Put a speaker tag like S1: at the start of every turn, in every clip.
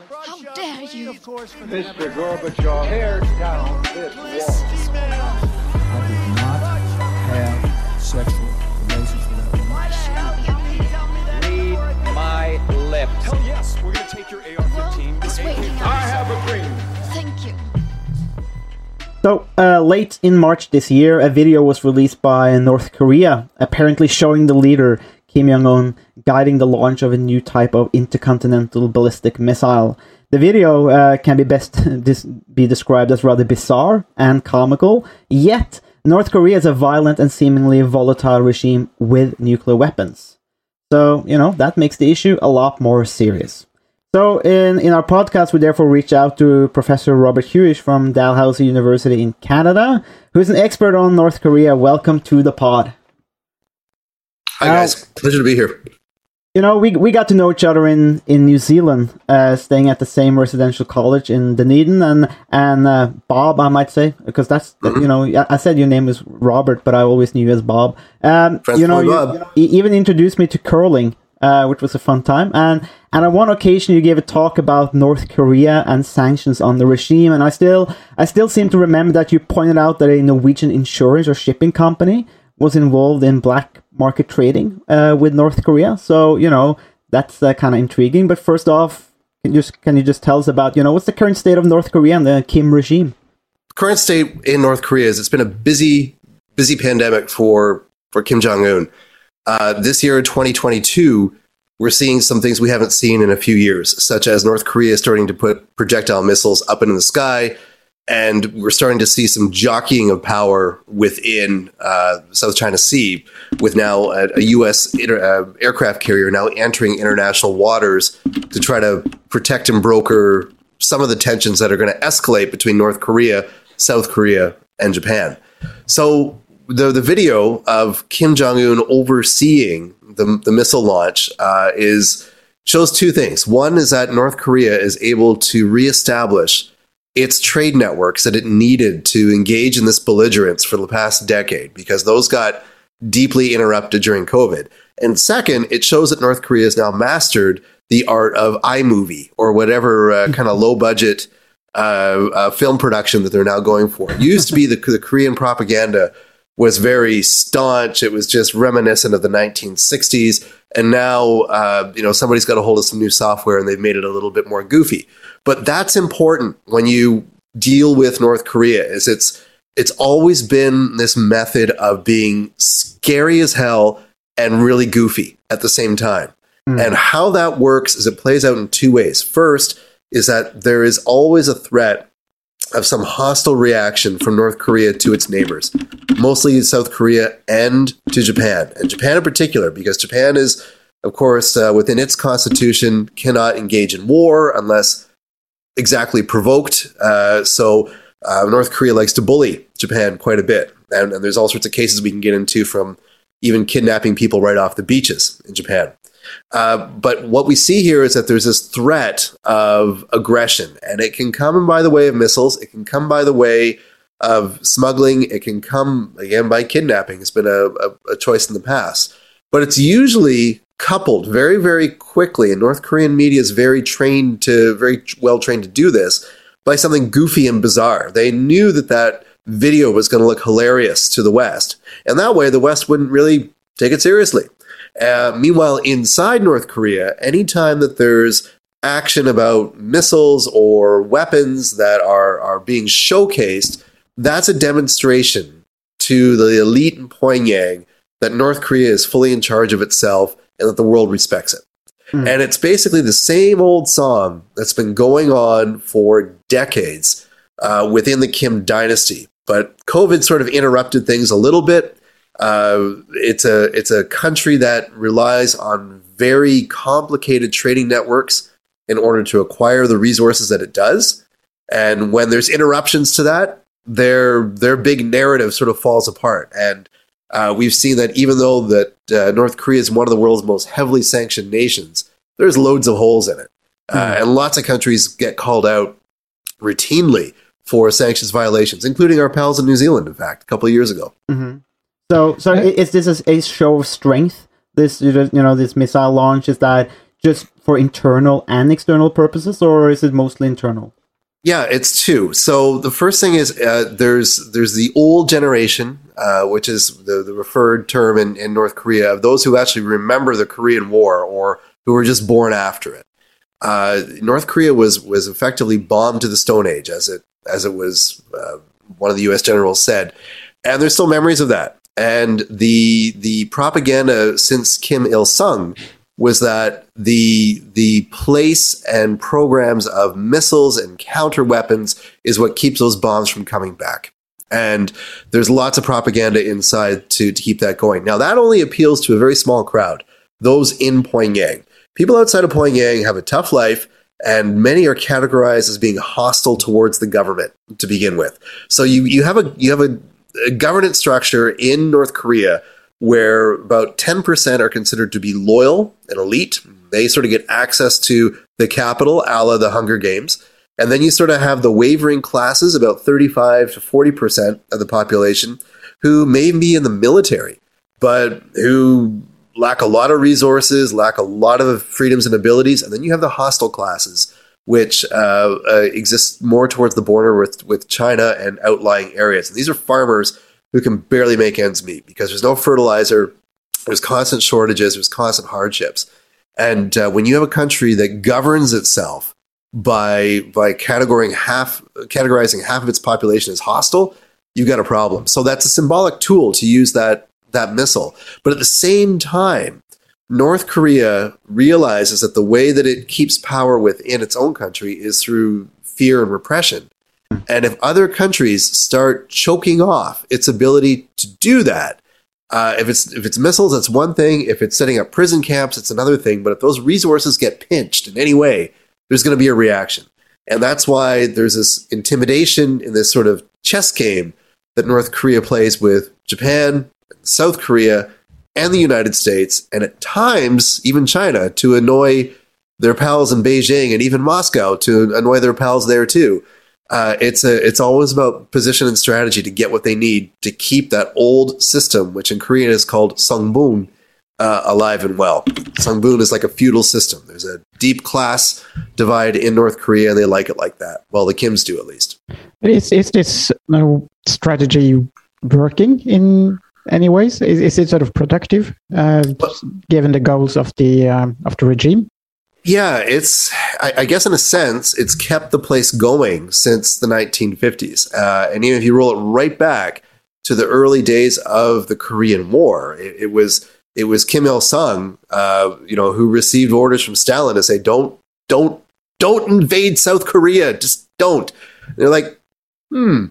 S1: How dare you?
S2: Mr. Gorbachev, tear down this wall.
S3: I did not have sexual relations with that woman.
S2: Read my lips.
S4: Hell yes, we're gonna take your AR-15.
S1: It's waking up.
S2: I have a dream.
S1: Thank you.
S5: So, uh, late in March this year, a video was released by North Korea, apparently showing the leader, Kim Jong un, guiding the launch of a new type of intercontinental ballistic missile. The video uh, can be best dis- be described as rather bizarre and comical, yet, North Korea is a violent and seemingly volatile regime with nuclear weapons. So, you know, that makes the issue a lot more serious. So, in, in our podcast, we therefore reach out to Professor Robert Huish from Dalhousie University in Canada, who's an expert on North Korea. Welcome to the pod.
S6: Hi guys, pleasure to be here.
S5: You know, we, we got to know each other in, in New Zealand, uh, staying at the same residential college in Dunedin, and and uh, Bob, I might say, because that's you know, I, said your name was Robert, but I always knew you as Bob. Um, you know, you,
S6: Bob.
S5: you know, he even introduced me to curling, uh, which was a fun time, and and on one occasion you gave a talk about North Korea and sanctions on the regime, and I still I still seem to remember that you pointed out that a Norwegian insurance or shipping company was involved in black market trading uh, with North Korea. So you know that's uh, kind of intriguing. But first off, can you just can you just tell us about you know what's the current state of North Korea and the Kim regime?
S6: Current state in North Korea is it's been a busy, busy pandemic for for Kim Jong Un. Uh, this year, 2022, we're seeing some things we haven't seen in a few years, such as North Korea starting to put projectile missiles up into the sky, and we're starting to see some jockeying of power within uh, South China Sea, with now a, a U.S. Inter, uh, aircraft carrier now entering international waters to try to protect and broker some of the tensions that are going to escalate between North Korea, South Korea, and Japan. So the the video of Kim Jong Un overseeing the the missile launch uh, is shows two things. One is that North Korea is able to reestablish its trade networks that it needed to engage in this belligerence for the past decade because those got deeply interrupted during COVID. And second, it shows that North Korea has now mastered the art of iMovie or whatever uh, kind of low budget uh, uh, film production that they're now going for. It used to be the, the Korean propaganda was very staunch. It was just reminiscent of the 1960s. And now, uh, you know, somebody's got a hold of some new software and they've made it a little bit more goofy. But that's important when you deal with North Korea. Is it's it's always been this method of being scary as hell and really goofy at the same time. And how that works is it plays out in two ways. First is that there is always a threat of some hostile reaction from North Korea to its neighbors, mostly South Korea and to Japan, and Japan in particular, because Japan is, of course, uh, within its constitution, cannot engage in war unless exactly provoked. Uh, so uh, North Korea likes to bully Japan quite a bit, and, and there's all sorts of cases we can get into from even kidnapping people right off the beaches in Japan. Uh, but what we see here is that there's this threat of aggression, and it can come by the way of missiles. It can come by the way of smuggling. It can come again by kidnapping. It's been a, a, a choice in the past, but it's usually coupled very, very quickly. And North Korean media is very trained to, very well trained to do this by something goofy and bizarre. They knew that that video was going to look hilarious to the West, and that way the West wouldn't really take it seriously. Uh, meanwhile, inside North Korea, anytime that there's action about missiles or weapons that are, are being showcased, that's a demonstration to the elite in Pyongyang that North Korea is fully in charge of itself and that the world respects it. And it's basically the same old song that's been going on for decades uh, within the Kim dynasty. But COVID sort of interrupted things a little bit. Uh, it's a it's a country that relies on very complicated trading networks in order to acquire the resources that it does. And when there's interruptions to that, their their big narrative sort of falls apart. And uh, we've seen that even though that uh, North Korea is one of the world's most heavily sanctioned nations, there's loads of holes in it, uh, and lots of countries get called out routinely for sanctions violations, including our pals in New Zealand. In fact, a couple of years ago.
S5: So, so i- is this a, a show of strength? This, you know, this missile launch is that just for internal and external purposes, or is it mostly internal?
S6: Yeah, it's two. So the first thing is uh, there's there's the old generation, uh, which is the, the referred term in, in North Korea of those who actually remember the Korean War or who were just born after it. Uh, North Korea was was effectively bombed to the Stone Age, as it as it was uh, one of the U.S. generals said, and there's still memories of that. And the the propaganda since Kim Il Sung was that the the place and programs of missiles and counter weapons is what keeps those bombs from coming back. And there's lots of propaganda inside to, to keep that going. Now that only appeals to a very small crowd, those in Pyongyang. People outside of Pyongyang have a tough life, and many are categorized as being hostile towards the government to begin with. So you, you have a you have a, a governance structure in North Korea where about 10% are considered to be loyal and elite. They sort of get access to the capital, a la the Hunger Games. And then you sort of have the wavering classes, about 35 to 40% of the population, who may be in the military, but who lack a lot of resources, lack a lot of freedoms and abilities. And then you have the hostile classes, which uh, uh, exist more towards the border with, with China and outlying areas. And these are farmers who can barely make ends meet because there's no fertilizer, there's constant shortages, there's constant hardships. And uh, when you have a country that governs itself by by categorizing half categorizing half of its population as hostile, you've got a problem. So that's a symbolic tool to use that that missile. But at the same time, North Korea realizes that the way that it keeps power within its own country is through fear and repression. And if other countries start choking off its ability to do that, uh, if it's if it's missiles, that's one thing. If it's setting up prison camps, it's another thing. But if those resources get pinched in any way, there's going to be a reaction, and that's why there's this intimidation in this sort of chess game that North Korea plays with Japan, South Korea, and the United States, and at times even China to annoy their pals in Beijing and even Moscow to annoy their pals there too uh, it's a it's always about position and strategy to get what they need to keep that old system, which in Korean is called songbun, uh, alive and well. Songbun is like a feudal system. There's a deep class divide in North Korea, and they like it like that. Well, the Kims do at least.
S7: Is is this uh, strategy working in any ways? Is, is it sort of productive uh, given the goals of the um, of the regime?
S6: Yeah, it's, I, I, guess in a sense, it's kept the place going since the 1950s. Uh, and even if you roll it right back to the early days of the Korean War, it, it was, it was Kim Il sung, uh, you know, who received orders from Stalin to say, don't, don't, don't invade South Korea. Just don't. And they're like, hmm,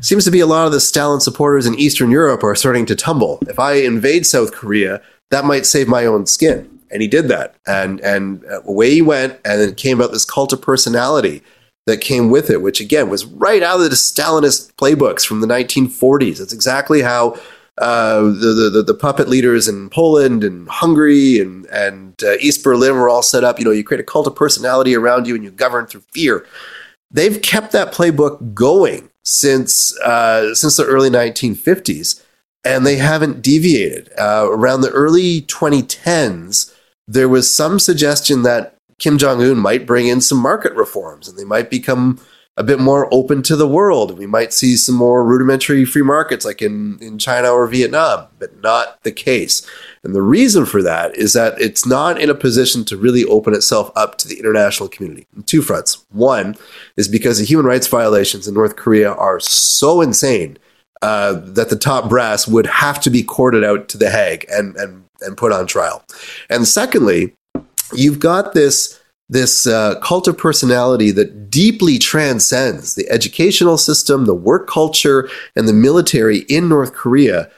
S6: seems to be a lot of the Stalin supporters in Eastern Europe are starting to tumble. If I invade South Korea, that might save my own skin and he did that and and away he went and then came about this cult of personality that came with it which again was right out of the stalinist playbooks from the 1940s That's exactly how uh, the, the, the puppet leaders in Poland and Hungary and and uh, East Berlin were all set up. You know, you create a cult of personality around you, and you govern through fear. They've kept that playbook going since uh, since the early 1950s, and they haven't deviated. Uh, around the early 2010s, there was some suggestion that Kim Jong un might bring in some market reforms and they might become a bit more open to the world. We might see some more rudimentary free markets like in, in China or Vietnam, but not the case. And the reason for that is that it's not in a position to really open itself up to the international community on two fronts. One is because the human rights violations in North Korea are so insane uh, that the top brass would have to be courted out to The Hague and, and and put on trial. And secondly, you've got this this uh, cult of personality that deeply transcends the educational system, the work culture, and the military in North Korea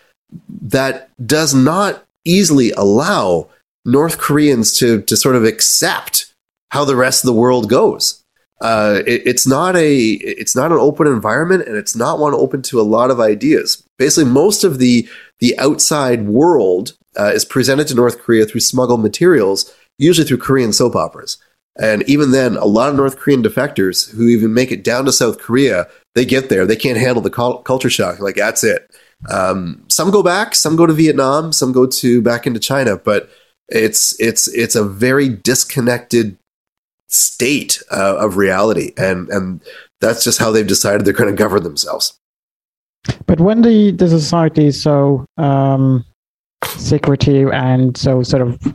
S6: that does not easily allow North Koreans to, to sort of accept how the rest of the world goes. Uh, it, it's not a it's not an open environment, and it's not one open to a lot of ideas. Basically, most of the the outside world uh, is presented to North Korea through smuggled materials, usually through Korean soap operas. And even then, a lot of North Korean defectors who even make it down to South Korea, they get there, they can't handle the culture shock. Like that's it. Um, some go back, some go to Vietnam, some go to back into China, but It's it's it's a very disconnected state uh, of reality, and and that's just how they've decided they're going to govern themselves.
S7: But when the, the society is so um, secretive and so sort of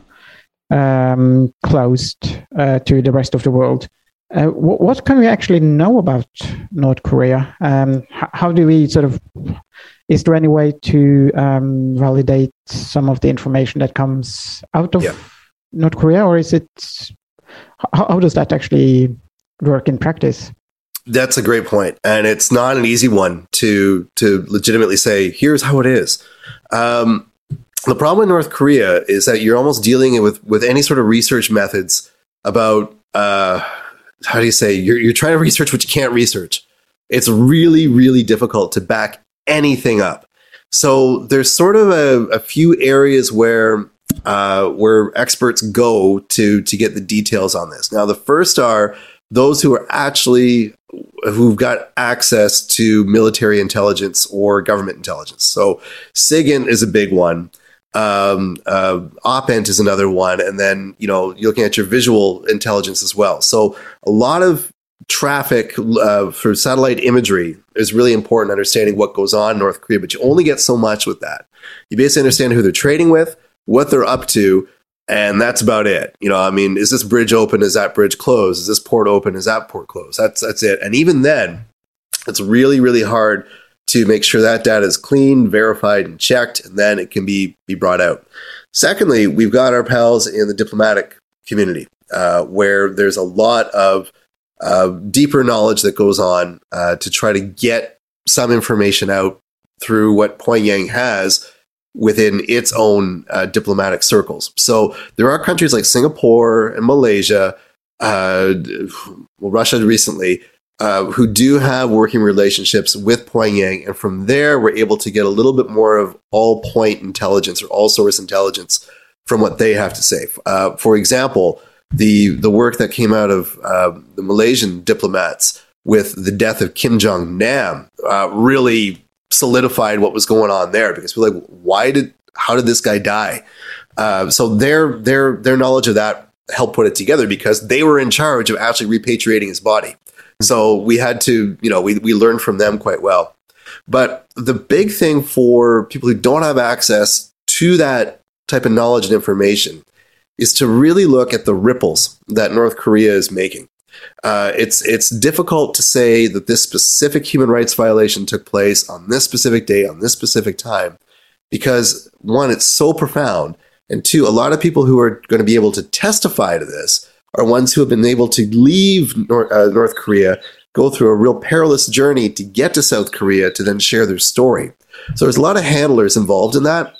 S7: um, closed uh, to the rest of the world, uh, what, what can we actually know about North Korea? Um, h- how do we sort of is there any way to um, validate some of the information that comes out of
S6: Yeah.
S7: North Korea, or is it how, how does that actually work in practice?
S6: That's a great point, and it's not an easy one to to legitimately say. Here's how it is. Um, the problem in North Korea is that you're almost dealing with with any sort of research methods about uh, how do you say you're you're trying to research what you can't research. It's really really difficult to back anything up. So there's sort of a, a few areas where uh, where experts go to to get the details on this. Now, the first are those who are actually who've got access to military intelligence or government intelligence. So SIGINT is a big one. Um, uh, OPENT is another one, and then you know you're looking at your visual intelligence as well. So a lot of traffic uh, for satellite imagery is really important. Understanding what goes on in North Korea, but you only get so much with that. You basically understand who they're trading with, what they're up to, and that's about it. You know, I mean, is this bridge open? Is that bridge closed? Is this port open? Is that port closed? That's that's it. And even then, it's really really hard to make sure that data is clean, verified, and checked, and then it can be be brought out. Secondly, we've got our pals in the diplomatic community, uh, where there's a lot of uh, deeper knowledge that goes on uh, to try to get some information out through what Pyongyang has within its own uh, diplomatic circles. So there are countries like Singapore and Malaysia, uh, well, Russia recently, uh, who do have working relationships with Pyongyang, and from there we're able to get a little bit more of all point intelligence or all source intelligence from what they have to say. Uh, for example, the the work that came out of uh, the Malaysian diplomats with the death of Kim Jong Nam uh, really solidified what was going on there because we're like, why did how did this guy die? Uh, so their their their knowledge of that helped put it together because they were in charge of actually repatriating his body. So we had to, you know, we we learned from them quite well. But the big thing for people who don't have access to that type of knowledge and information is to really look at the ripples that North Korea is making. Uh, it's it's difficult to say that this specific human rights violation took place on this specific day on this specific time because one, it's so profound, and two, a lot of people who are going to be able to testify to this are ones who have been able to leave North, uh, North Korea, go through a real perilous journey to get to South Korea to then share their story. So there's a lot of handlers involved in that.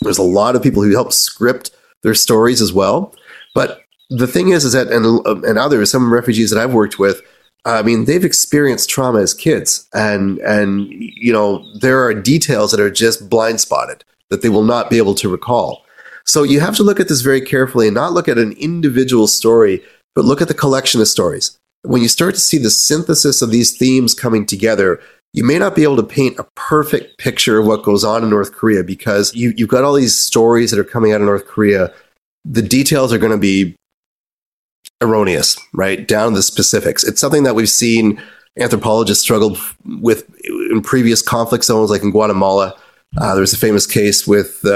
S6: There's a lot of people who help script their stories as well. But the thing is, is that and and others, some refugees that I've worked with, I mean, they've experienced trauma as kids, and and you know there are details that are just blind spotted that they will not be able to recall. So you have to look at this very carefully and not look at an individual story, but look at the collection of stories. When you start to see the synthesis of these themes coming together, you may not be able to paint a perfect picture of what goes on in North Korea because you, you've got all these stories that are coming out of North Korea. The details are going to be erroneous, right? Down to the specifics. It's something that we've seen anthropologists struggle with in previous conflict zones, like in Guatemala. Uh, there was a famous case with uh,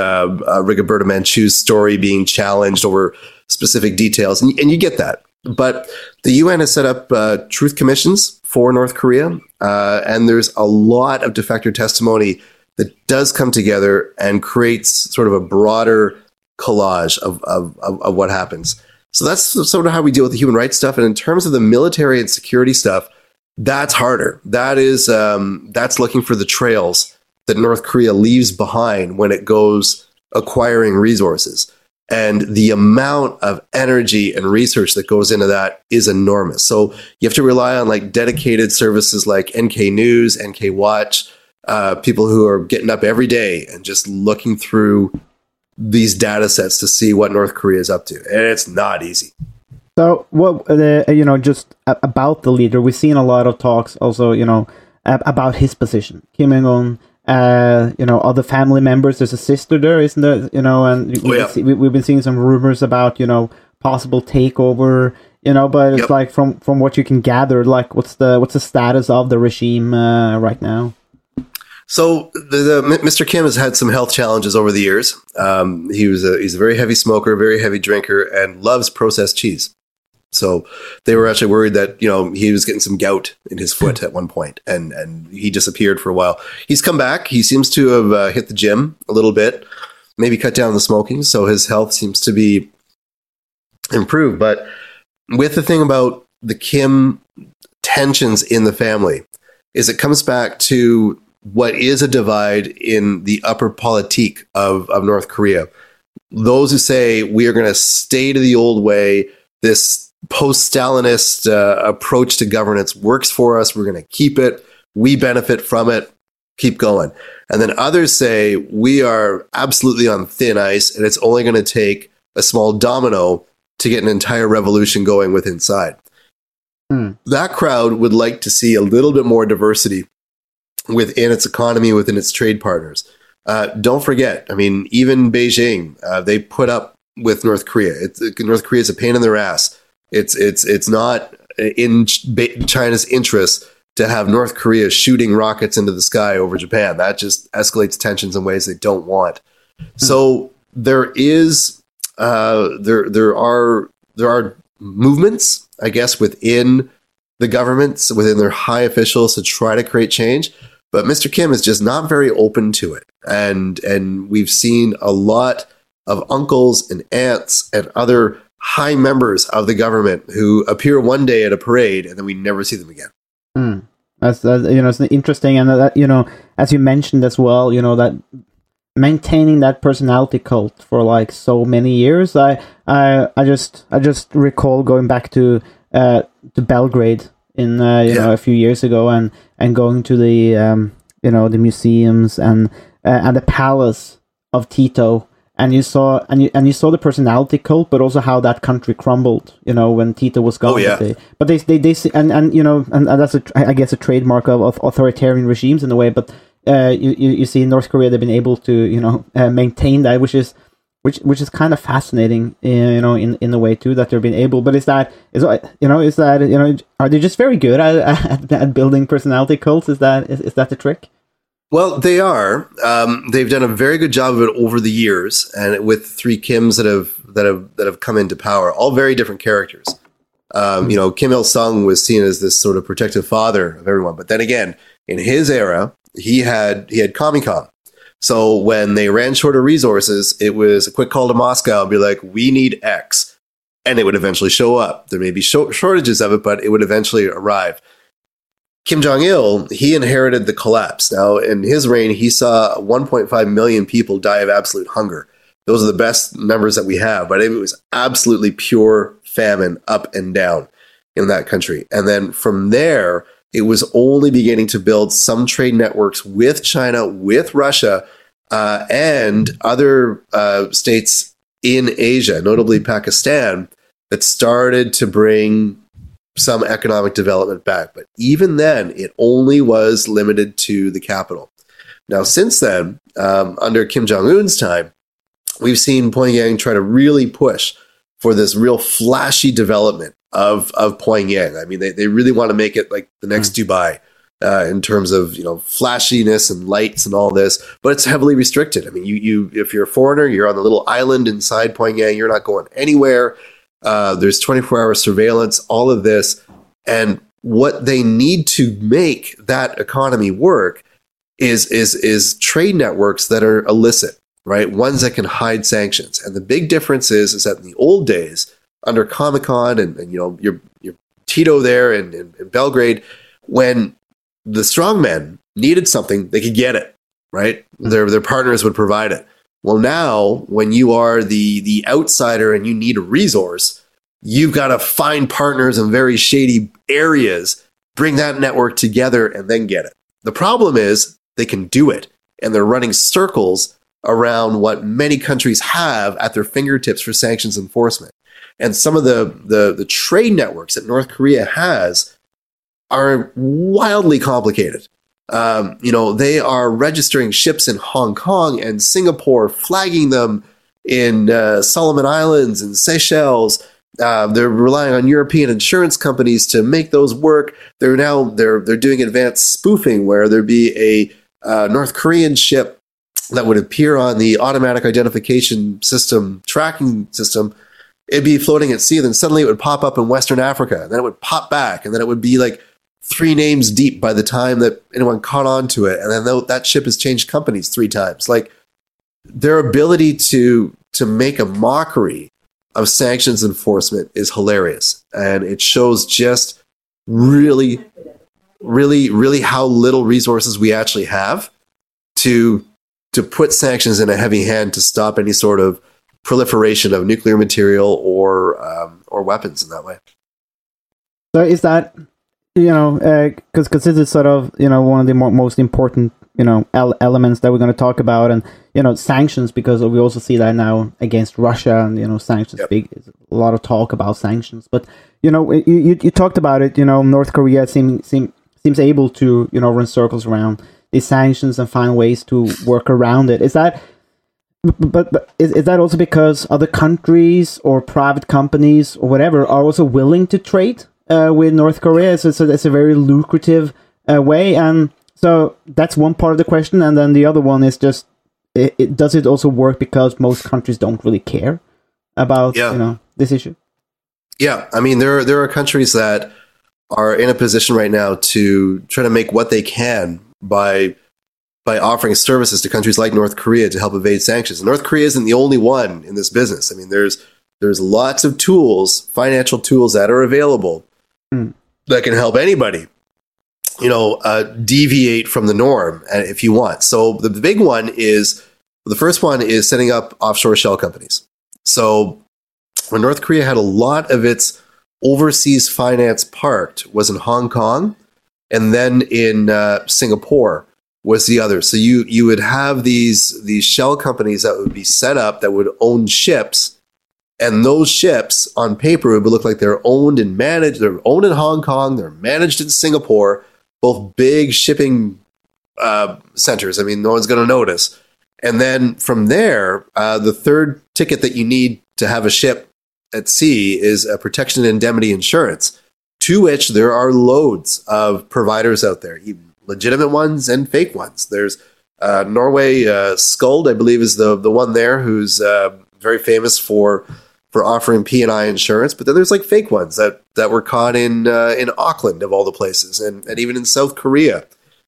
S6: uh, Rigoberta Menchu's story being challenged over specific details, and, and you get that. But the UN has set up uh, truth commissions for North Korea, uh, and there's a lot of defector testimony that does come together and creates sort of a broader collage of, of, of, of what happens. So that's sort of how we deal with the human rights stuff. And in terms of the military and security stuff, that's harder. That is um, that's looking for the trails that North Korea leaves behind when it goes acquiring resources. And the amount of energy and research that goes into that is enormous. So you have to rely on like dedicated services like NK News, NK Watch, uh, people who are getting up every day and just looking through these data sets to see what North Korea is up to. And it's not easy.
S5: So, what uh, you know, just about the leader, we've seen a lot of talks also, you know, about his position. Kim Jong Un uh, you know, other family members. There's a sister there, isn't there? You know, and we,
S6: Oh, yeah.
S5: see- we, we've been seeing some rumors about you know possible takeover. You know, but it's
S6: Yep.
S5: like from from what you can gather, like what's the what's the status of the regime uh, right now?
S6: So the, the Mr. Kim has had some health challenges over the years. Um, he was a, he's a very heavy smoker, very heavy drinker, and loves processed cheese. So they were actually worried that you know he was getting some gout in his foot at one point, and and he disappeared for a while. He's come back. He seems to have uh, hit the gym a little bit, maybe cut down the smoking, so his health seems to be improved. But with the thing about the Kim tensions in the family, is it comes back to what is a divide in the upper politique of, of North Korea. Those who say we are going to stay to the old way, this post Stalinist uh, approach to governance works for us, we're going to keep it, we benefit from it, keep going. And then others say we are absolutely on thin ice and it's only going to take a small domino to get an entire revolution going with inside.
S5: Hmm.
S6: That crowd would like to see a little bit more diversity within its economy, within its trade partners. Uh, don't forget, I mean, even Beijing, uh, they put up with North Korea. It's, North Korea is a pain in their ass. It's it's it's not in China's interest to have North Korea shooting rockets into the sky over Japan. That just escalates tensions in ways they don't want. So there is uh, there there are there are movements, I guess, within the governments, within their high officials to try to create change. But Mr. Kim is just not very open to it, and and we've seen a lot of uncles and aunts and other high members of the government who appear one day at a parade and then we never see them again.
S5: Hmm. That's, that's you know it's interesting, and that you know as you mentioned as well, you know that maintaining that personality cult for like so many years. I I I just I just recall going back to uh to Belgrade in uh, you know a few years ago and and going to the um you know the museums and uh, and the palace of Tito. And you saw, and you and you saw the personality cult, but also how that country crumbled. You know when Tito was gone.
S6: Oh, yeah.
S5: But they, but they, they, they, see- and and you know, and, and that's a, I guess, a trademark of, of authoritarian regimes in a way. But uh, you, you you see in North Korea they've been able to you know uh, maintain that, which is which which is kind of fascinating, you know, in in the way too that they've been able. But is that is you know is that you know are they just very good at at, at building personality cults? Is that is, is that the trick?
S6: Well, they are. Um, they've done a very good job of it over the years, and with three Kims that have that have that have come into power, all very different characters. Um, you know, Kim Il Sung was seen as this sort of protective father of everyone, but then again, in his era, he had he had Comecon. So when they ran short of resources, it was a quick call to Moscow and be like, "We need X," and it would eventually show up. There may be sho- shortages of it, but it would eventually arrive. Kim Jong Il, he inherited the collapse. Now, in his reign, he saw 1.5 million people die of absolute hunger. Those are the best numbers that we have, but it was absolutely pure famine up and down in that country. And then from there, it was only beginning to build some trade networks with China, with Russia, uh, and other uh, states in Asia, notably Pakistan, that started to bring some economic development back. But even then, it only was limited to the capital. Now, since then, um, under Kim Jong un's time, we've seen Pyongyang try to really push for this real flashy development of, of Pyongyang. I mean, they, they really want to make it like the next Dubai. Uh, in terms of you know flashiness and lights and all this, but it's heavily restricted. I mean, you you if you're a foreigner, you're on the little island inside Pyongyang. You're not going anywhere. Uh, there's 24 hour surveillance, all of this. And what they need to make that economy work is, is, is trade networks that are illicit, right? Ones that can hide sanctions. And the big difference is, is that in the old days, under Comecon and, and, you know, your, your Tito there in, in, in Belgrade, when the strongmen needed something, they could get it, right? Mm-hmm. Their, their partners would provide it. Well, now when you are the the outsider and you need a resource, you've got to find partners in very shady areas, bring that network together, and then get it. The problem is they can do it, and they're running circles around what many countries have at their fingertips for sanctions enforcement. And some of the the, the trade networks that North Korea has are wildly complicated. Um, you know, they are registering ships in Hong Kong and Singapore, flagging them in uh, Solomon Islands and Seychelles. Uh, they're relying on European insurance companies to make those work. They're now they're they're doing advanced spoofing where there'd be a uh, North Korean ship that would appear on the automatic identification system tracking system. It'd be floating at sea, then suddenly it would pop up in Western Africa, and then it would pop back, and then it would be like three names deep by the time that anyone caught on to it, and then that ship has changed companies three times. Like their ability to to make a mockery of sanctions enforcement is hilarious, and it shows just really, really, really how little resources we actually have to to put sanctions in a heavy hand to stop any sort of proliferation of nuclear material or um, or weapons in that way.
S5: So is that you know because uh, because this is sort of you know one of the mo- most important you know el- elements that we're going to talk about and you know sanctions because we also see that now against Russia and you know sanctions yep. big a lot of talk about sanctions but you know you, you, you talked about it you know North Korea seem, seem seems able to you know run circles around these sanctions and find ways to work around it is that but, but is, is that also because other countries or private companies or whatever are also willing to trade uh, with North Korea so, so that's a very lucrative uh, way and so that's one part of the question, and then the other one is just it, it, does it also work because most countries don't really care about yeah. you know this issue?
S6: Yeah, I mean there there are countries that are in a position right now to try to make what they can by by offering services to countries like North Korea to help evade sanctions. North Korea isn't the only one in this business. I mean, there's there's lots of tools, financial tools that are available mm. that can help anybody you know, uh, deviate from the norm uh, if you want. So the, the big one is the first one is setting up offshore shell companies. So when North Korea had a lot of its overseas finance parked was in Hong Kong, and then in uh, Singapore was the other. So you you would have these these shell companies that would be set up that would own ships, and those ships on paper would look like they're owned and managed. They're owned in Hong Kong. They're managed in Singapore both big shipping uh, centers. I mean, no one's going to notice. And then from there, uh, the third ticket that you need to have a ship at sea is a protection and indemnity insurance, to which there are loads of providers out there, legitimate ones and fake ones. There's uh, Norway uh, Skuld, I believe, is the the one there who's uh, very famous for for offering P and I insurance, but then there's like fake ones that that were caught in uh, in Auckland of all the places, and and even in South Korea,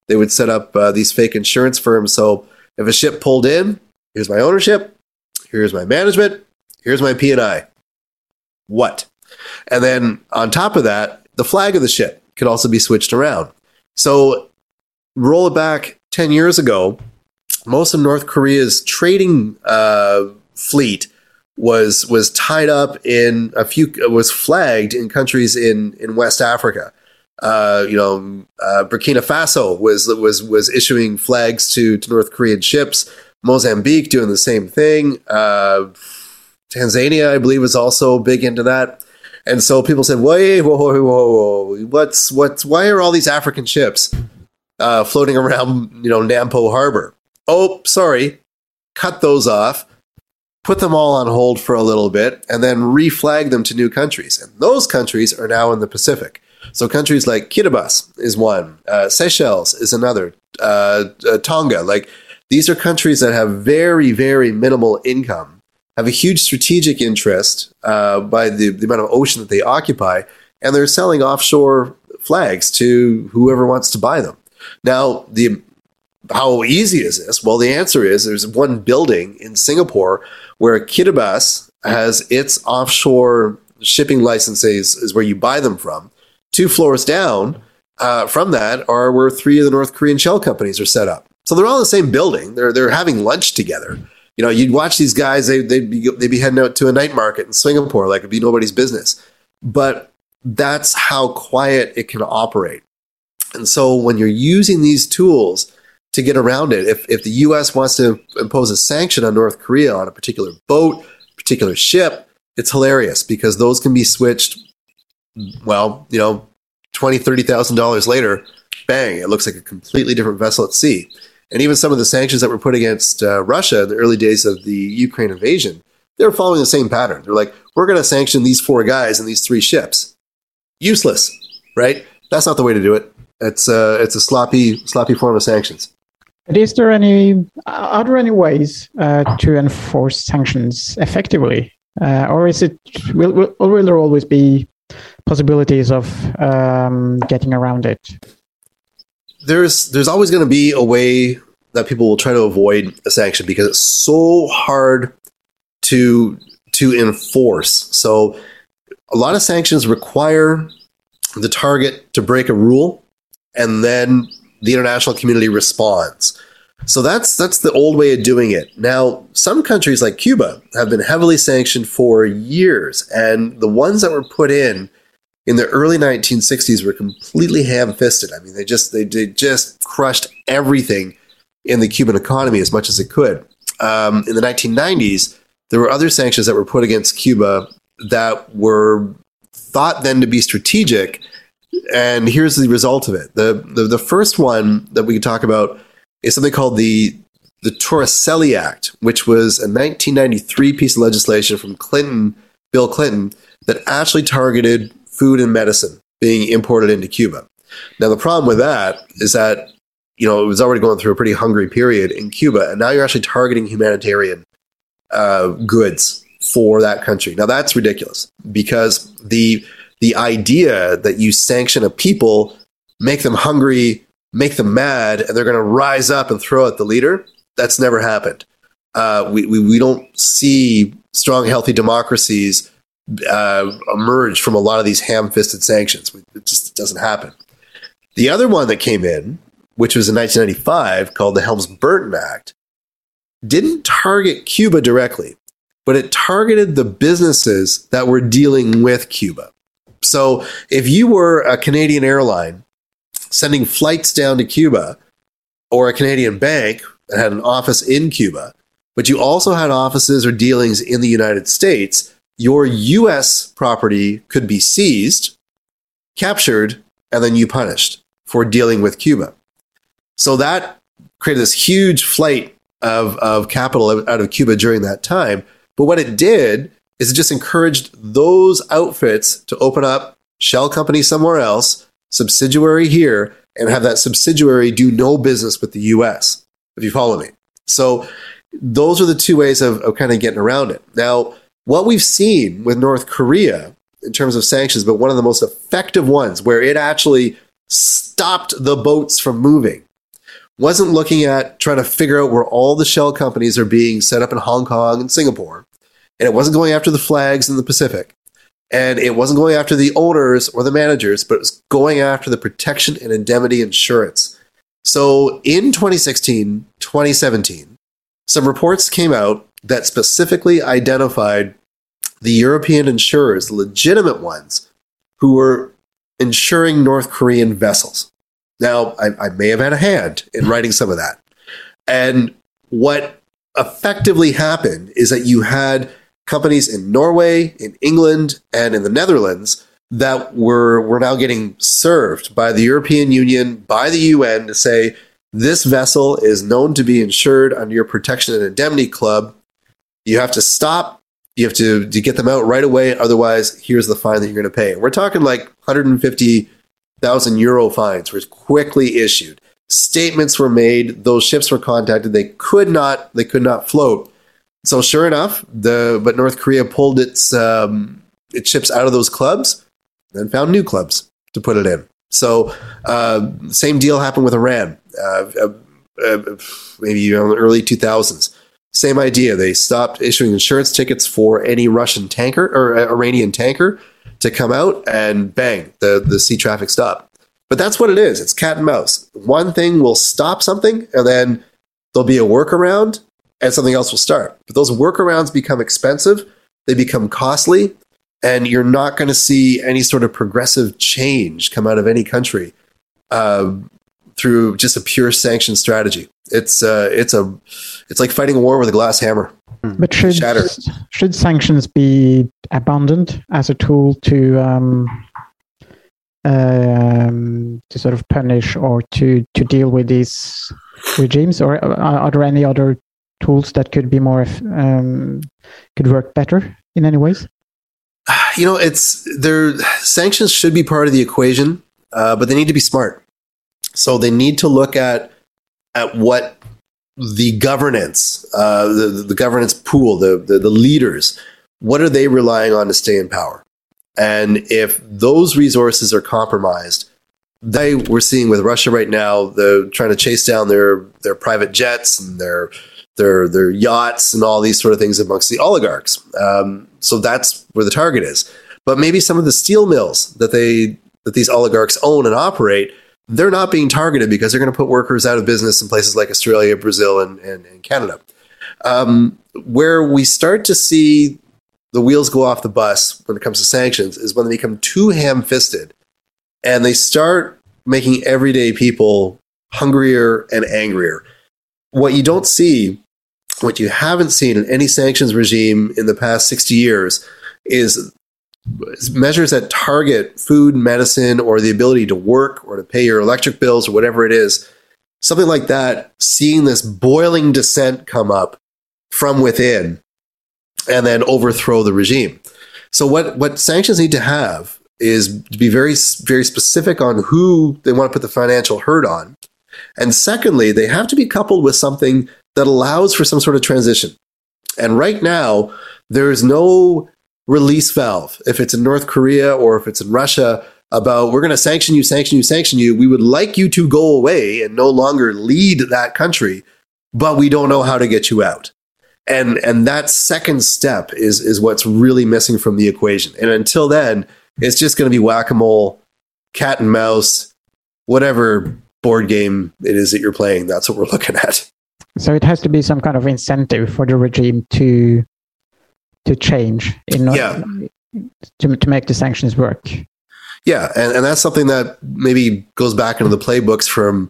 S6: they would set up uh, these fake insurance firms. So if a ship pulled in, here's my ownership, here's my management, here's my P and I. What? And then on top of that, the flag of the ship could also be switched around. So roll it back ten years ago, most of North Korea's trading uh, fleet was was tied up in a few was flagged in countries in in West Africa. Uh, you know, uh, Burkina Faso was was was issuing flags to to North Korean ships. Mozambique doing the same thing. Uh, Tanzania, I believe, was also big into that. And so people said, "Wait, whoa, whoa, whoa, whoa! What's what's? Why are all these African ships uh, floating around? You know, Nampo Harbor? Oh, sorry, cut those off put them all on hold for a little bit, and then reflag them to new countries. And those countries are now in the Pacific. So countries like Kiribati is one, uh, Seychelles is another, uh, uh, Tonga. Like these are countries that have very, very minimal income, have a huge strategic interest uh, by the, the amount of ocean that they occupy, and they're selling offshore flags to whoever wants to buy them. Now, the how easy is this? Well, the answer is there's one building in Singapore where Kiribati has its offshore shipping licenses is where you buy them from. Two floors down uh, from that are where three of the North Korean shell companies are set up. So they're all in the same building. They're they're having lunch together. You know, you'd watch these guys. They they'd be they'd be heading out to a night market in Singapore like it'd be nobody's business. But that's how quiet it can operate. And so when you're using these tools to get around it. If, if the U.S. wants to impose a sanction on North Korea on a particular boat, particular ship, it's hilarious because those can be switched. Well, you know, twenty, thirty thousand dollars later, bang, it looks like a completely different vessel at sea. And even some of the sanctions that were put against uh, Russia in the early days of the Ukraine invasion, they were following the same pattern. They're like, we're going to sanction these four guys and these three ships. Useless, right? That's not the way to do it. It's uh, it's a sloppy, sloppy form of sanctions.
S7: But is there any? Are there any ways uh, to enforce sanctions effectively, uh, or is it? Will, will, or will there always be possibilities of um, getting around it?
S6: There's there's always going to be a way that people will try to avoid a sanction because it's so hard to to enforce. So a lot of sanctions require the target to break a rule and then the international community responds. So that's that's the old way of doing it. Now, some countries like Cuba have been heavily sanctioned for years, and the ones that were put in in the early 1960s were completely ham-fisted. I mean, they just they, they just crushed everything in the Cuban economy as much as it could. Um, in the 1990s, there were other sanctions that were put against Cuba that were thought then to be strategic and here's the result of it. The, the the first one that we can talk about is something called the the Torricelli Act, which was a 1993 piece of legislation from Clinton, Bill Clinton, that actually targeted food and medicine being imported into Cuba. Now the problem with that is that you know it was already going through a pretty hungry period in Cuba, and now you're actually targeting humanitarian uh, goods for that country. Now that's ridiculous because the the idea that you sanction a people, make them hungry, make them mad, and they're going to rise up and throw at the leader, that's never happened. Uh, we, we, we don't see strong, healthy democracies uh, emerge from a lot of these ham fisted sanctions. It just doesn't happen. The other one that came in, which was in 1995, called the Helms Burton Act, didn't target Cuba directly, but it targeted the businesses that were dealing with Cuba. So if you were a Canadian airline sending flights down to Cuba or a Canadian bank that had an office in Cuba, but you also had offices or dealings in the United States, your US property could be seized, captured, and then you punished for dealing with Cuba. So that created this huge flight of, of capital out of Cuba during that time. But what it did is it just encouraged those outfits to open up shell company somewhere else, subsidiary here, and have that subsidiary do no business with the US, if you follow me. So those are the two ways of, of kind of getting around it. Now, what we've seen with North Korea in terms of sanctions, but one of the most effective ones where it actually stopped the boats from moving wasn't looking at trying to figure out where all the shell companies are being set up in Hong Kong and Singapore and it wasn't going after the flags in the Pacific. And it wasn't going after the owners or the managers, but it was going after the protection and indemnity insurance. So in 2016, 2017, some reports came out that specifically identified the European insurers, the legitimate ones, who were insuring North Korean vessels. Now, I, I may have had a hand in hmm. writing some of that. And what effectively happened is that you had companies in Norway, in England, and in the Netherlands that were, were now getting served by the European Union, by the UN to say, this vessel is known to be insured under your protection and indemnity club. You have to stop. You have to, to get them out right away. Otherwise, here's the fine that you're going to pay. We're talking like 150,000 euro fines were quickly issued. Statements were made. Those ships were contacted. They could not, they could not float so sure enough, the but North Korea pulled its um, its ships out of those clubs, and found new clubs to put it in. So uh, same deal happened with Iran, uh, uh, uh maybe you know, early two thousands. Same idea. They stopped issuing insurance tickets for any Russian tanker or uh, Iranian tanker to come out, and bang, the the sea traffic stopped. But that's what it is. It's cat and mouse. One thing will stop something, and then there'll be a workaround, and something else will start. But those workarounds become expensive, they become costly, and you're not going to see any sort of progressive change come out of any country uh, through just a pure sanction strategy. It's uh, it's a it's like fighting a war with a glass hammer.
S7: But should Shatter. should sanctions be abandoned as a tool to um, um, to sort sort of punish or to to deal with these regimes, or are, are there any other tools that could be more um, could work better in any ways?
S6: You know, it's their sanctions should be part of the equation, uh, but they need to be smart. So they need to look at at what the governance, uh, the, the governance pool, the, the the leaders, what are they relying on to stay in power? And if those resources are compromised, they we're seeing with Russia right now, the trying to chase down their their private jets and their their their yachts and all these sort of things amongst the oligarchs. Um, so that's where the target is. But maybe some of the steel mills that they that these oligarchs own and operate, they're not being targeted because they're going to put workers out of business in places like Australia, Brazil, and, and, and Canada. Um, where we start to see the wheels go off the bus when it comes to sanctions is when they become too ham fisted and they start making everyday people hungrier and angrier. What you don't see, what you haven't seen in any sanctions regime in the past 60 years is measures that target food, medicine, or the ability to work or to pay your electric bills or whatever it is. Something like that, seeing this boiling dissent come up from within and then overthrow the regime. So what what sanctions need to have is to be very very specific on who they want to put the financial hurt on. And secondly, they have to be coupled with something that allows for some sort of transition. And right now, there is no release valve. If it's in North Korea or if it's in Russia, about we're going to sanction you, sanction you, sanction you. We would like you to go away and no longer lead that country, but we don't know how to get you out and and that second step is is what's really missing from the equation and until then it's just going to be whack-a-mole cat and mouse whatever board game it is that you're playing that's what we're looking at
S7: So it has to be some kind of incentive for the regime to to change in order
S6: Yeah.
S7: to to make the sanctions work.
S6: yeah and, and that's something that maybe goes back into the playbooks from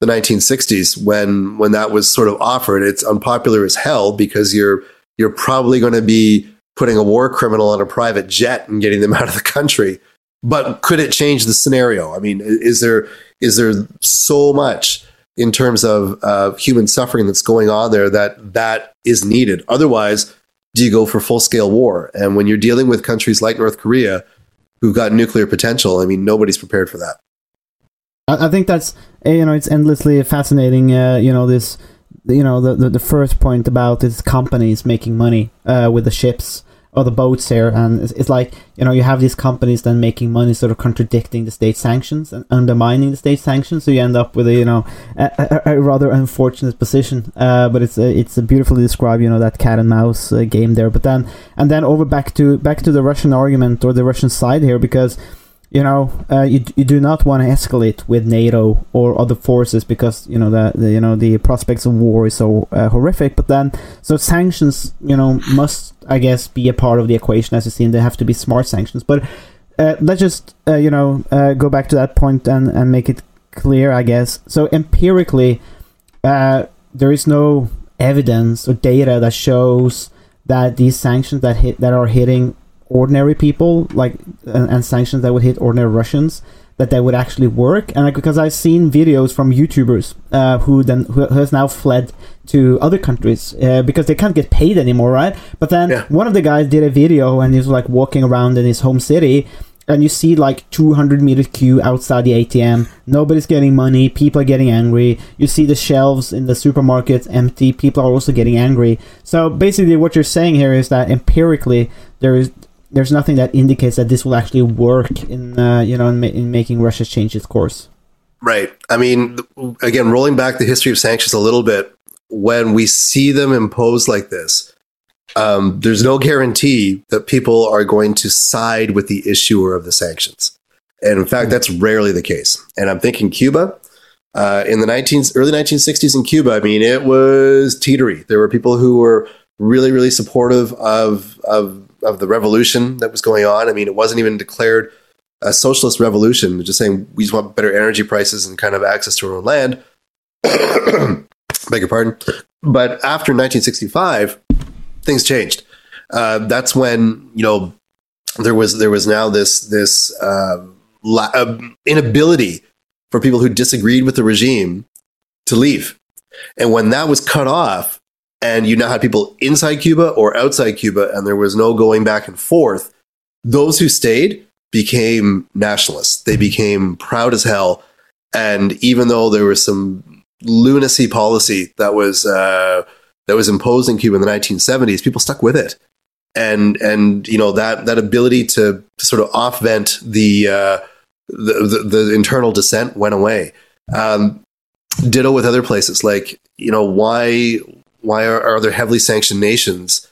S6: the 1960s when when that was sort of offered it's unpopular as hell because you're you're probably going to be putting a war criminal on a private jet and getting them out of the country but could it change the scenario i mean is there is there so much in terms of uh, human suffering that's going on there that that is needed. Otherwise do you go for full scale war? And when you're dealing with countries like north korea who've got nuclear potential i mean nobody's prepared for that.
S5: I, think that's uh, you know it's endlessly fascinating. Uh, you know this, you know the, the the first point about is companies making money uh, with the ships or the boats here, and it's, it's like you know you have these companies then making money, sort of contradicting the state sanctions and undermining the state sanctions. So you end up with a you know a, a, a rather unfortunate position. Uh, but it's a, it's a beautifully described you know that cat and mouse uh, game there. But then and then over back to back to the Russian argument or the Russian side here because you know, uh, you you do not want to escalate with NATO or other forces because you know the, the you know the prospects of war is so uh, horrific. But then, so sanctions, you know, must I guess be a part of the equation as you see, and they have to be smart sanctions. But uh, let's just uh, you know uh, go back to that point and and make it clear, I guess. So empirically, uh, there is no evidence or data that shows that these sanctions that hit that are hitting ordinary people like and, and sanctions that would hit ordinary Russians that they would actually work. And like because I've seen videos from YouTubers uh, who then who has now fled to other countries uh, because they can't get paid anymore right? But then
S6: Yeah.
S5: one of the guys did a video and he's like walking around in his home city and you see like 200 meter queue outside the ATM nobody's getting money. People are getting angry. You see the shelves in the supermarkets empty. People are also getting angry. So basically what you're saying here is that empirically there is there's nothing that indicates that this will actually work in uh, you know in, ma- in making Russia change its course.
S6: Right. I mean, again, rolling back the history of sanctions a little bit, when we see them imposed like this, um, there's no guarantee that people are going to side with the issuer of the sanctions. And in fact, that's rarely the case. And I'm thinking Cuba. Uh, in the 19, early 1960s in Cuba, I mean, it was teetery. There were people who were really, really supportive of, of, of the revolution that was going on. I mean, it wasn't even declared a socialist revolution, just saying we just want better energy prices and kind of access to our own land. Beg your pardon. But after 1965, things changed. Uh, that's when you know there was there was now this this uh, la- uh, inability for people who disagreed with the regime to leave. And when that was cut off, and you now had people inside Cuba or outside Cuba, and there was no going back and forth, those who stayed became nationalists. They became proud as hell. And even though there was some lunacy policy that was uh, that was imposed in Cuba in the 1970s, people stuck with it. And and you know that that ability to, to sort of off vent the, uh, the, the the internal dissent went away. Um, ditto with other places like you know why why are, are there heavily sanctioned nations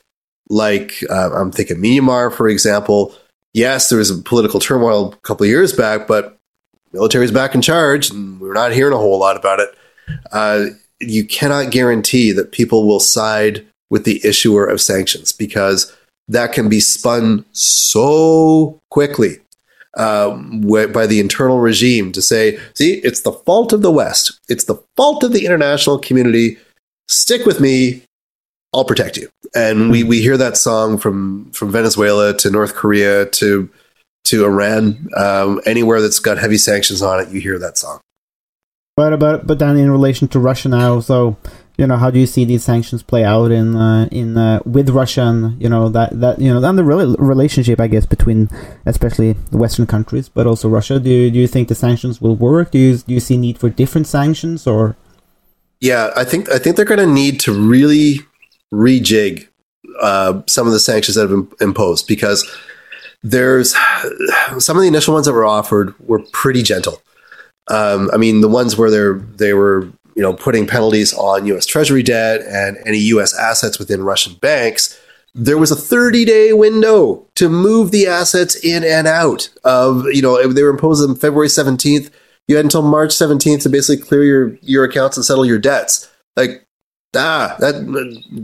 S6: like uh, I'm thinking Myanmar, for example. Yes, there was a political turmoil a couple of years back, but military's back in charge, and we're not hearing a whole lot about it. Uh, you cannot guarantee that people will side with the issuer of sanctions because that can be spun so quickly um, by the internal regime to say, see, it's the fault of the West. It's the fault of the international community. Stick with me. I'll protect you. And we, we hear that song from, from Venezuela to North Korea to, to Iran. Um, anywhere that's got heavy sanctions on it, you hear that song.
S5: But, but, but then in relation to Russia now, so you know how do you see these sanctions play out in uh, in uh, with Russia and you know that that you know and the rel- relationship I guess between especially the Western countries but also Russia do you, do you think the sanctions will work do you do you see need for different sanctions or
S6: yeah I think I think they're going to need to really rejig uh, some of the sanctions that have been imposed because there's some of the initial ones that were offered were pretty gentle um, I mean the ones where they they were you know, putting penalties on U.S. Treasury debt and any U.S. assets within Russian banks, there was a 30 day window to move the assets in and out of, you know, they were imposed on February 17th. You had until March 17th to basically clear your, your accounts and settle your debts. Like, ah, that,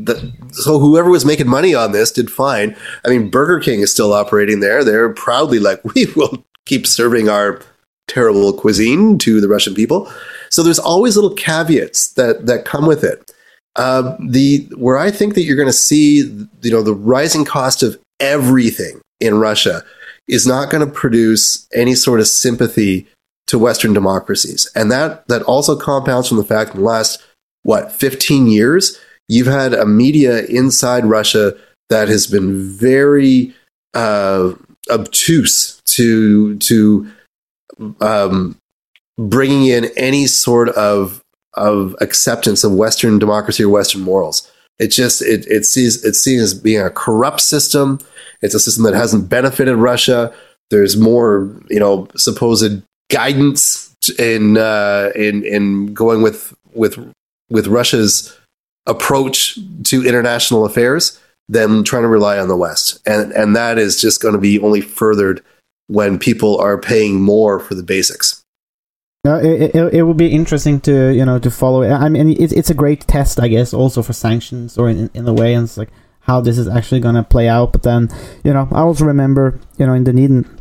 S6: that, so whoever was making money on this did fine. I mean, Burger King is still operating there. They're proudly like, we will keep serving our terrible cuisine to the Russian people. So there's always little caveats that that come with it. Uh, the where I think that you're going to see, you know, the rising cost of everything in Russia is not going to produce any sort of sympathy to Western democracies, and that that also compounds from the fact in the last what 15 years you've had a media inside Russia that has been very uh, obtuse to to um, bringing in any sort of of acceptance of Western democracy or Western morals. It just it it sees it's seen as being a corrupt system. It's a system that hasn't benefited Russia. There's more, you know, supposed guidance in uh, in in going with with with Russia's approach to international affairs than trying to rely on the West, and and that is just going to be only furthered when people are paying more for the basics.
S5: No, it, it, it will be interesting to you know to follow. I mean, it's it's a great test, I guess, also for sanctions or in in a way, and it's like how this is actually going to play out. But then, you know, I also remember, you know, in the Dunedin,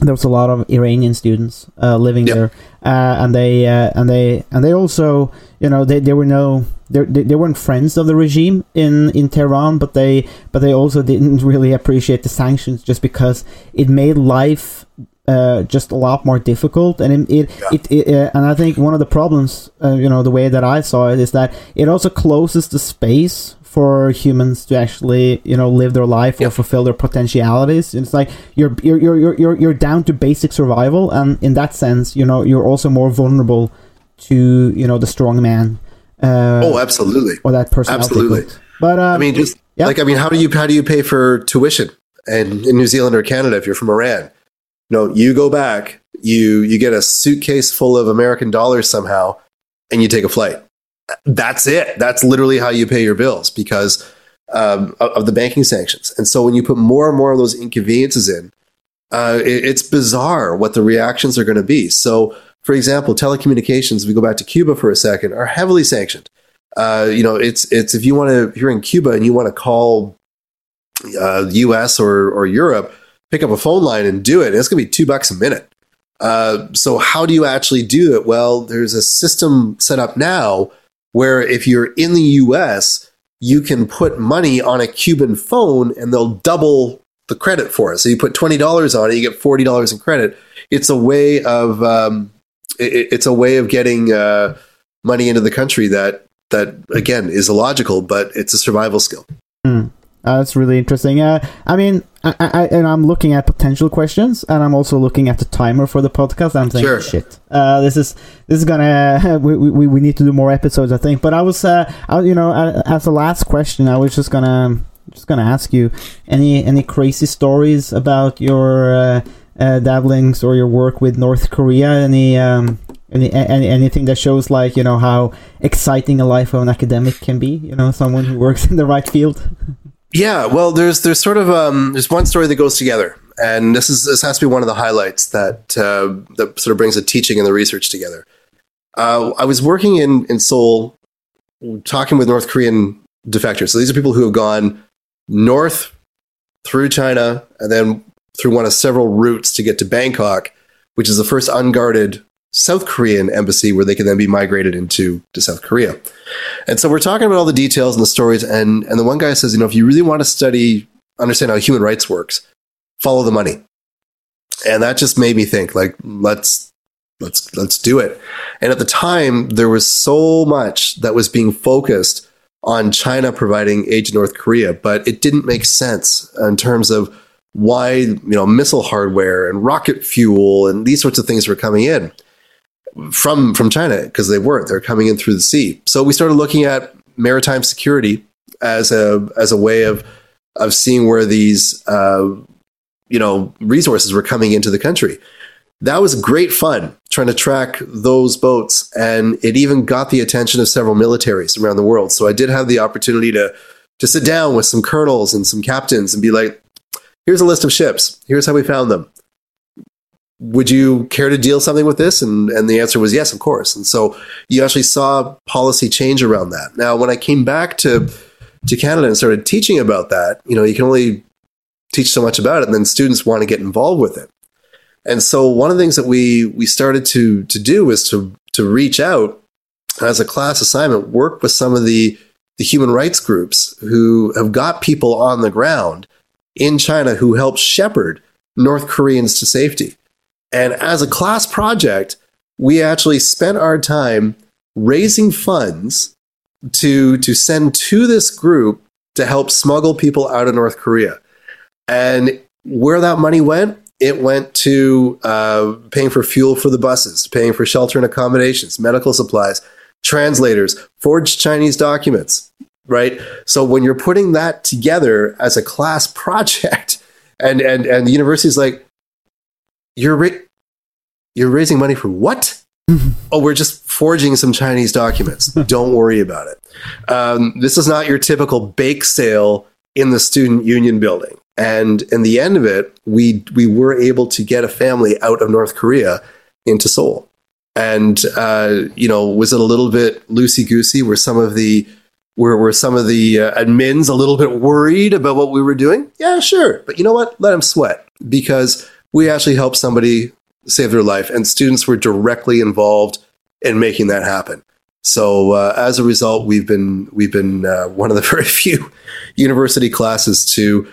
S5: there was a lot of Iranian students uh, living
S6: Yep.
S5: there, uh, and they uh, and they and they also, you know, they, they were no they, they weren't friends of the regime in in Tehran, but they but they also didn't really appreciate the sanctions just because it made life uh, just a lot more difficult, and it, it, it, it uh, and I think one of the problems, uh, you know, the way that I saw it is that it also closes the space for humans to actually, you know, live their life or fulfill their potentialities. It's like you're you're you're you're you're you're down to basic survival, and in that sense, you know, you're also more vulnerable to you know the strong man. Uh,
S6: Oh, absolutely.
S5: or that personality.
S6: absolutely.
S5: cult. But uh,
S6: I mean, just
S5: yeah.
S6: like I mean, how do you how do you pay for tuition and in New Zealand or Canada if you're from Iran? No, you go back, you you get a suitcase full of American dollars somehow, and you take a flight. That's it. That's literally how you pay your bills because um, of, the banking sanctions. And so when you put more and more of those inconveniences in, uh, it, it's bizarre what the reactions are going to be. So, for example, telecommunications. If we go back to Cuba for a second, are heavily sanctioned uh, you know, it's it's if you want to, if you're in Cuba and you want to call uh, U.S. or or Europe, pick up a phone line and do it. It's going to be two bucks a minute. Uh, so how do you actually do it? Well, there's a system set up now where if you're in the U.S., you can put money on a Cuban phone and they'll double the credit for it. So you put twenty dollars on it, you get forty dollars in credit. It's a way of um, it, it's a way of getting uh, money into the country that that again is illogical, but it's a survival skill.
S5: Uh, that's really interesting. Uh, I mean, I, I, and I'm looking at potential questions, and I'm also looking at the timer for the podcast. I'm thinking,
S6: Sure.
S5: shit, uh, this is this is gonna we, we, we need to do more episodes, I think. But I was, uh, I, you know, as a last question, I was just gonna just gonna ask you any any crazy stories about your uh, uh, dabblings or your work with North Korea? Any um, any, any anything that shows like you know how exciting a life of an academic can be? You know, someone who works in the right field.
S6: Yeah, well, there's there's sort of um, there's one story that goes together, and this is this has to be one of the highlights that uh, that sort of brings the teaching and the research together. Uh, I was working in in Seoul, talking with North Korean defectors. So these are people who have gone north through China and then through one of several routes to get to Bangkok, which is the first unguarded South Korean embassy where they can then be migrated into to South Korea. And so we're talking about all the details and the stories. And, and the one guy says, you know, if you really want to study, understand how human rights works, follow the money. And that just made me think like, let's, let's, let's do it. And at the time, there was so much that was being focused on China providing aid to North Korea, but it didn't make sense in terms of why, you know, missile hardware and rocket fuel and these sorts of things were coming in from from China because they weren't. They're coming in through the sea. So we started looking at maritime security as a as a way of of seeing where these uh, you know resources were coming into the country. That was great fun trying to track those boats, and it even got the attention of several militaries around the world. So I did have the opportunity to to sit down with some colonels and some captains and be like, "Here's a list of ships. Here's how we found them." Would you care to deal something with this? And and the answer was yes, of course. And so you actually saw policy change around that. Now, when I came back to to Canada and started teaching about that, you know, you can only teach so much about it, and then students want to get involved with it. And so one of the things that we we started to to do was to to reach out as a class assignment, work with some of the the human rights groups who have got people on the ground in China who help shepherd North Koreans to safety. And as a class project, we actually spent our time raising funds to to send to this group to help smuggle people out of North Korea. And where that money went, it went to uh, paying for fuel for the buses, paying for shelter and accommodations, medical supplies, translators, forged Chinese documents, right? So when you're putting that together as a class project, and and and the university's like, you're ra- you're raising money for what? oh, we're just forging some Chinese documents. Don't worry about it. Um, this is not your typical bake sale in the student union building. And in the end of it, we we were able to get a family out of North Korea into Seoul. And uh, you know, was it a little bit loosey goosey? Were some of the were, were some of the uh, admins a little bit worried about what we were doing? Yeah, sure. But you know what? Let them sweat because we actually helped somebody save their life, and students were directly involved in making that happen. So uh, as a result, we've been we've been uh, one of the very few university classes to,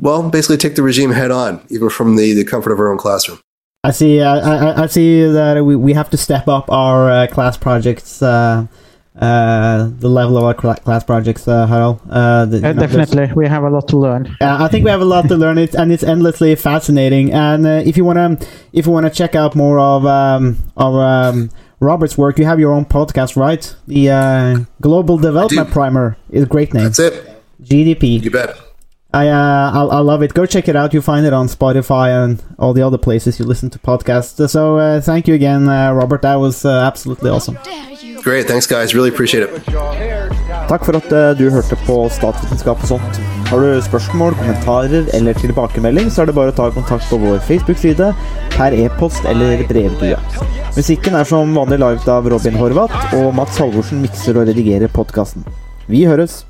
S6: well, basically take the regime head on, even from the, the comfort of our own classroom.
S5: I see. Uh, I, I see that we, we have to step up our uh, class projects. Uh, the level of our class projects, uh, Harald. Uh, the,
S7: Uh,
S5: you know, there's-
S7: definitely, we have a lot to learn.
S5: I think we have a lot to learn, it, and it's endlessly fascinating. And uh, if you wanna, if you wanna check out more of um, of um, Robert's work, you have your own podcast, right? The uh, Global Development. Primer is a great name.
S6: That's it.
S5: GDP.
S6: You bet.
S5: I, uh, I I love it. Go check it out. You find it on Spotify and all the other places you listen to podcasts. So uh, thank you again, uh, Robert. That was uh, absolutely awesome.
S6: Great. Thanks, guys. Really appreciate it.
S8: Takk for at eh, du hørte på Statsvitenskap og sånt. Har du spørsmål, kommentarer eller tilbakemelding, så er det bare å ta kontakt på vår Facebook-side, per e-post eller brevdue. Musikken er som vanlig laget av Robin Horvath, og Mats Halvorsen mikser og redigerer podkasten. Vi høres!